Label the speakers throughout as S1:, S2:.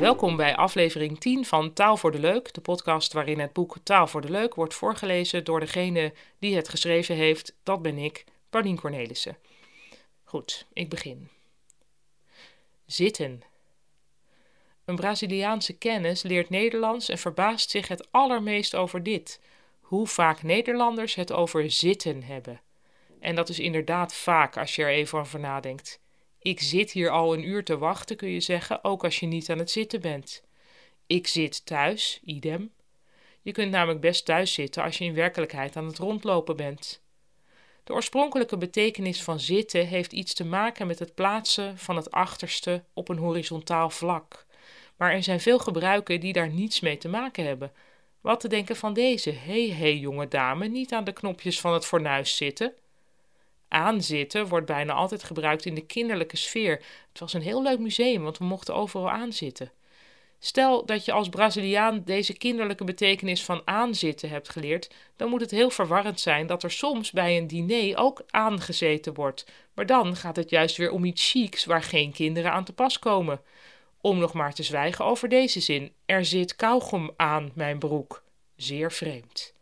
S1: Welkom bij aflevering 10 van Taal voor de Leuk, de podcast waarin het boek Taal voor de Leuk wordt voorgelezen door degene die het geschreven heeft. Dat ben ik, Paulien Cornelissen. Goed, ik begin. Zitten. Een Braziliaanse kennis leert Nederlands en verbaast zich het allermeest over dit: hoe vaak Nederlanders het over zitten hebben. En dat is inderdaad vaak als je er even over nadenkt. Ik zit hier al een uur te wachten, kun je zeggen, ook als je niet aan het zitten bent. Ik zit thuis, idem. Je kunt namelijk best thuis zitten als je in werkelijkheid aan het rondlopen bent. De oorspronkelijke betekenis van zitten heeft iets te maken met het plaatsen van het achterste op een horizontaal vlak. Maar er zijn veel gebruiken die daar niets mee te maken hebben. Wat te denken van deze? Hé, hey, hey, jonge dame, niet aan de knopjes van het fornuis zitten. Aanzitten wordt bijna altijd gebruikt in de kinderlijke sfeer. Het was een heel leuk museum, want we mochten overal aanzitten. Stel dat je als Braziliaan deze kinderlijke betekenis van aanzitten hebt geleerd, dan moet het heel verwarrend zijn dat er soms bij een diner ook aangezeten wordt. Maar dan gaat het juist weer om iets chics waar geen kinderen aan te pas komen. Om nog maar te zwijgen over deze zin: er zit kauwgom aan mijn broek. Zeer vreemd.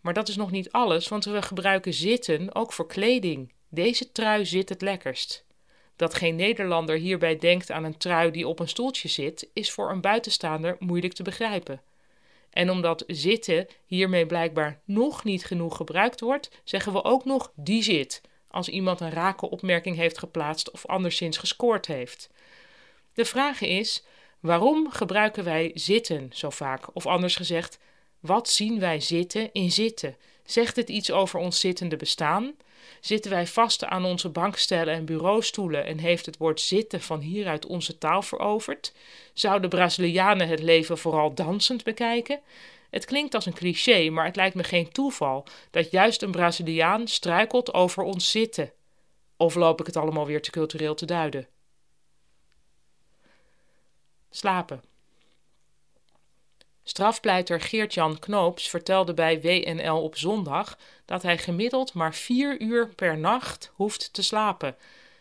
S1: Maar dat is nog niet alles, want we gebruiken zitten ook voor kleding. Deze trui zit het lekkerst. Dat geen Nederlander hierbij denkt aan een trui die op een stoeltje zit, is voor een buitenstaander moeilijk te begrijpen. En omdat zitten hiermee blijkbaar nog niet genoeg gebruikt wordt, zeggen we ook nog die zit, als iemand een rake opmerking heeft geplaatst of anderszins gescoord heeft. De vraag is: waarom gebruiken wij zitten zo vaak? Of anders gezegd, wat zien wij zitten in zitten? Zegt het iets over ons zittende bestaan? Zitten wij vast aan onze bankstellen en bureaustoelen en heeft het woord zitten van hieruit onze taal veroverd? Zouden Brazilianen het leven vooral dansend bekijken? Het klinkt als een cliché, maar het lijkt me geen toeval dat juist een Braziliaan struikelt over ons zitten. Of loop ik het allemaal weer te cultureel te duiden? Slapen. Strafpleiter Geert-Jan Knoops vertelde bij WNL op zondag dat hij gemiddeld maar vier uur per nacht hoeft te slapen.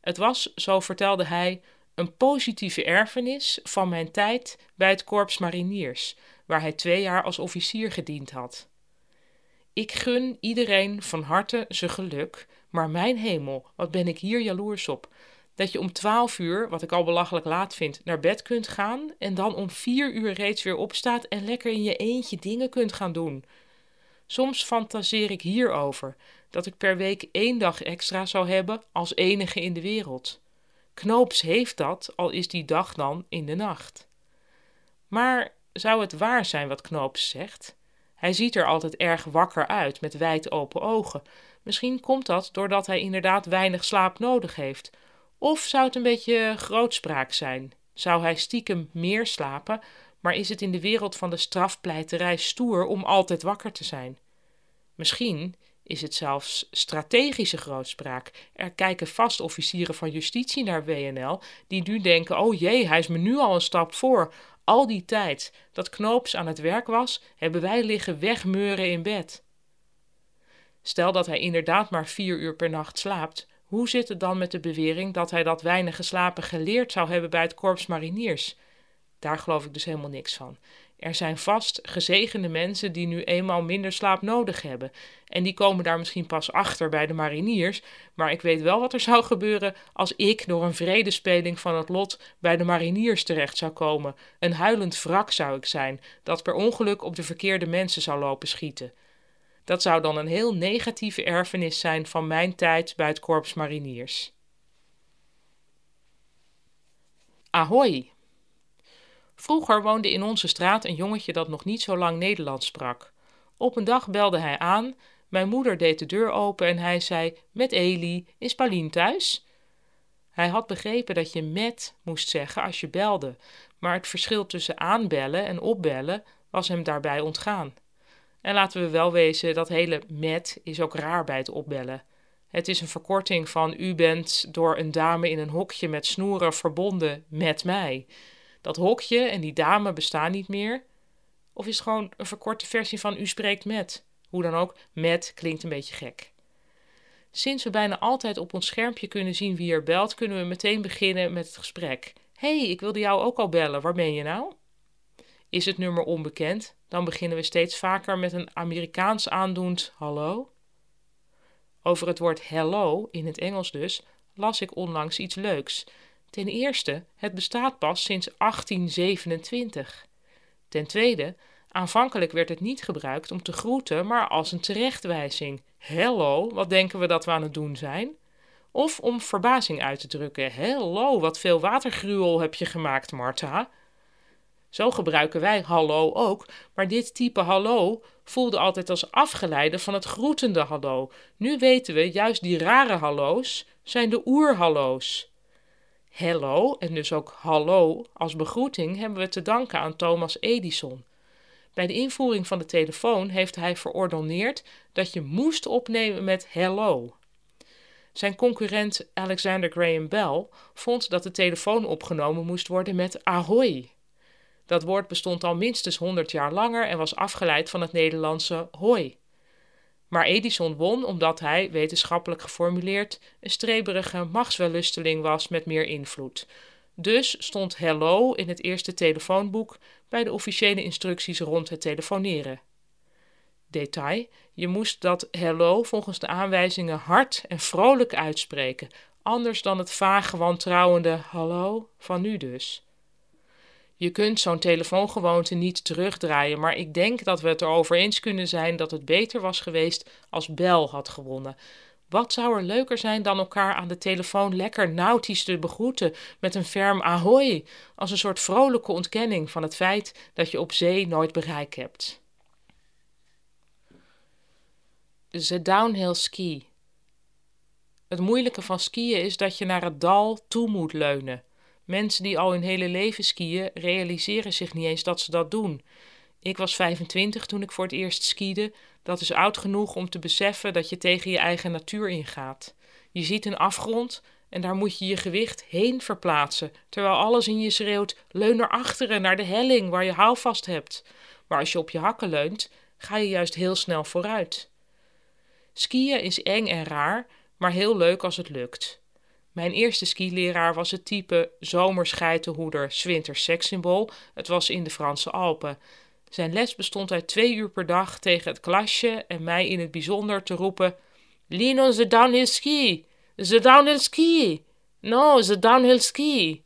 S1: Het was, zo vertelde hij, een positieve erfenis van mijn tijd bij het Korps Mariniers, waar hij twee jaar als officier gediend had. Ik gun iedereen van harte zijn geluk, maar mijn hemel, wat ben ik hier jaloers op dat je om 12 uur, wat ik al belachelijk laat vind, naar bed kunt gaan en dan om 4 uur reeds weer opstaat en lekker in je eentje dingen kunt gaan doen. Soms fantaseer ik hierover dat ik per week één dag extra zou hebben als enige in de wereld. Knoops heeft dat, al is die dag dan in de nacht. Maar zou het waar zijn wat Knoops zegt? Hij ziet er altijd erg wakker uit, met wijd open ogen. Misschien komt dat doordat hij inderdaad weinig slaap nodig heeft of zou het een beetje grootspraak zijn? Zou hij stiekem meer slapen, maar is het in de wereld van de strafpleiterij stoer om altijd wakker te zijn? Misschien is het zelfs strategische grootspraak. Er kijken vast officieren van justitie naar WNL die nu denken: oh jee, hij is me nu al een stap voor. Al die tijd dat Knoops aan het werk was, hebben wij liggen wegmeuren in bed. Stel dat hij inderdaad maar vier uur per nacht slaapt, hoe zit het dan met de bewering dat hij dat weinig geslapen geleerd zou hebben bij het korps mariniers? Daar geloof ik dus helemaal niks van. Er zijn vast gezegende mensen die nu eenmaal minder slaap nodig hebben. En die komen daar misschien pas achter bij de mariniers. Maar ik weet wel wat er zou gebeuren als ik door een vredespeling van het lot bij de mariniers terecht zou komen. Een huilend wrak zou ik zijn, dat per ongeluk op de verkeerde mensen zou lopen schieten. Dat zou dan een heel negatieve erfenis zijn van mijn tijd bij het Korps Mariniers. Ahoy! Vroeger woonde in onze straat een jongetje dat nog niet zo lang Nederlands sprak. Op een dag belde hij aan, mijn moeder deed de deur open en hij zei: Met Eli, is Paulien thuis? Hij had begrepen dat je met moest zeggen als je belde, maar het verschil tussen aanbellen en opbellen was hem daarbij ontgaan. En laten we wel wezen, dat hele met is ook raar bij het opbellen. Het is een verkorting van u bent door een dame in een hokje met snoeren verbonden met mij. Dat hokje en die dame bestaan niet meer. Of is het gewoon een verkorte versie van u spreekt met? Hoe dan ook, met klinkt een beetje gek. Sinds we bijna altijd op ons schermpje kunnen zien wie er belt, kunnen we meteen beginnen met het gesprek. Hey, ik wilde jou ook al bellen, waar ben je nou? Is het nummer onbekend, dan beginnen we steeds vaker met een Amerikaans aandoend hallo. Over het woord hello, in het Engels dus, las ik onlangs iets leuks. Ten eerste, het bestaat pas sinds 1827. Ten tweede, aanvankelijk werd het niet gebruikt om te groeten, maar als een terechtwijzing. Hello, wat denken we dat we aan het doen zijn? Of om verbazing uit te drukken. Hello, wat veel watergruwel heb je gemaakt, Martha. Zo gebruiken wij hallo ook, maar dit type hallo voelde altijd als afgeleide van het groetende hallo. Nu weten we, juist die rare hallo's zijn de oerhallo's. Hello en dus ook hallo als begroeting hebben we te danken aan Thomas Edison. Bij de invoering van de telefoon heeft hij verordoneerd dat je moest opnemen met hello. Zijn concurrent Alexander Graham Bell vond dat de telefoon opgenomen moest worden met ahoy. Dat woord bestond al minstens 100 jaar langer en was afgeleid van het Nederlandse hoi. Maar Edison won omdat hij, wetenschappelijk geformuleerd, een streberige machtswellusteling was met meer invloed. Dus stond hello in het eerste telefoonboek bij de officiële instructies rond het telefoneren. Detail: je moest dat hello volgens de aanwijzingen hard en vrolijk uitspreken, anders dan het vage wantrouwende hallo van nu dus. Je kunt zo'n telefoongewoonte niet terugdraaien, maar ik denk dat we het erover eens kunnen zijn dat het beter was geweest als Bel had gewonnen. Wat zou er leuker zijn dan elkaar aan de telefoon lekker nautisch te begroeten met een ferm ahoy, als een soort vrolijke ontkenning van het feit dat je op zee nooit bereik hebt. De downhill ski. Het moeilijke van skiën is dat je naar het dal toe moet leunen. Mensen die al hun hele leven skiën, realiseren zich niet eens dat ze dat doen. Ik was 25 toen ik voor het eerst skiede. Dat is oud genoeg om te beseffen dat je tegen je eigen natuur ingaat. Je ziet een afgrond en daar moet je je gewicht heen verplaatsen, terwijl alles in je schreeuwt: leun naar achteren, naar de helling waar je houvast hebt. Maar als je op je hakken leunt, ga je juist heel snel vooruit. Skiën is eng en raar, maar heel leuk als het lukt. Mijn eerste skileraar was het type zomerscheitenhoeder, zwinters sekssymbool. Het was in de Franse Alpen. Zijn les bestond uit twee uur per dag tegen het klasje en mij in het bijzonder te roepen: Lino, the downhill ski! The downhill ski! No, the downhill ski!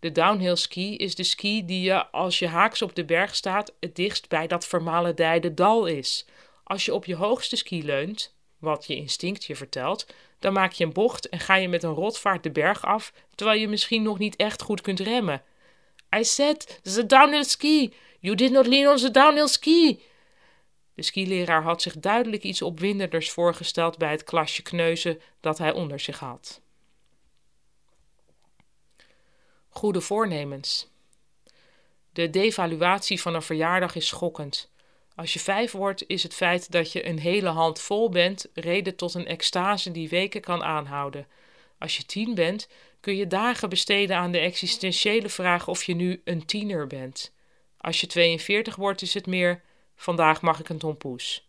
S1: De downhill ski is de ski die je, als je haaks op de berg staat, het dichtst bij dat vermalendijde dal is. Als je op je hoogste ski leunt, wat je instinct je vertelt, dan maak je een bocht en ga je met een rotvaart de berg af, terwijl je misschien nog niet echt goed kunt remmen. I said, the downhill ski. You did not lean on the downhill ski. De skileraar had zich duidelijk iets opwindenders voorgesteld bij het klasje kneuzen dat hij onder zich had. Goede voornemens. De devaluatie van een verjaardag is schokkend. Als je vijf wordt, is het feit dat je een hele hand vol bent reden tot een extase die weken kan aanhouden. Als je tien bent, kun je dagen besteden aan de existentiële vraag of je nu een tiener bent. Als je 42 wordt, is het meer: vandaag mag ik een tompoes.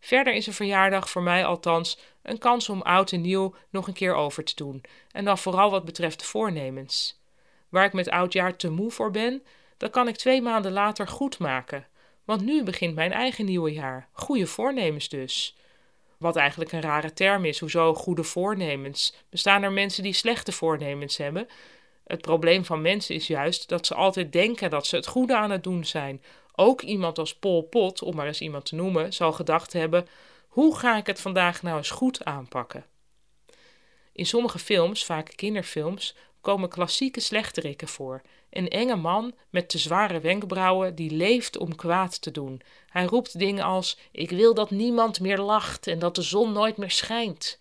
S1: Verder is een verjaardag voor mij althans een kans om oud en nieuw nog een keer over te doen, en dan vooral wat betreft de voornemens. Waar ik met oudjaar te moe voor ben, dat kan ik twee maanden later goed maken. Want nu begint mijn eigen nieuwe jaar. Goede voornemens dus. Wat eigenlijk een rare term is. Hoezo goede voornemens? Bestaan er mensen die slechte voornemens hebben? Het probleem van mensen is juist dat ze altijd denken dat ze het goede aan het doen zijn. Ook iemand als Pol Pot, om maar eens iemand te noemen, zal gedacht hebben: hoe ga ik het vandaag nou eens goed aanpakken? In sommige films, vaak kinderfilms, komen klassieke slechterikken voor. Een enge man met te zware wenkbrauwen die leeft om kwaad te doen. Hij roept dingen als: Ik wil dat niemand meer lacht en dat de zon nooit meer schijnt.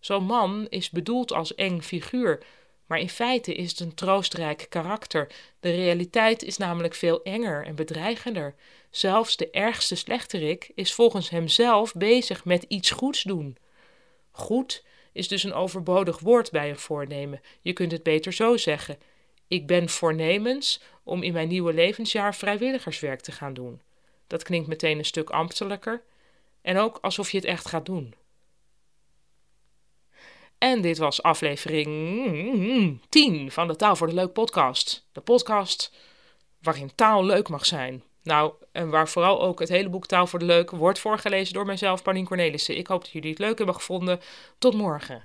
S1: Zo'n man is bedoeld als eng figuur, maar in feite is het een troostrijk karakter. De realiteit is namelijk veel enger en bedreigender. Zelfs de ergste slechterik is volgens hemzelf bezig met iets goeds doen. Goed is dus een overbodig woord bij een voornemen. Je kunt het beter zo zeggen. Ik ben voornemens om in mijn nieuwe levensjaar vrijwilligerswerk te gaan doen. Dat klinkt meteen een stuk ambtelijker en ook alsof je het echt gaat doen. En dit was aflevering 10 van de Taal voor de Leuk podcast. De podcast waarin taal leuk mag zijn. Nou, en waar vooral ook het hele boek Taal voor de Leuk wordt voorgelezen door mijzelf, Paulien Cornelissen. Ik hoop dat jullie het leuk hebben gevonden. Tot morgen.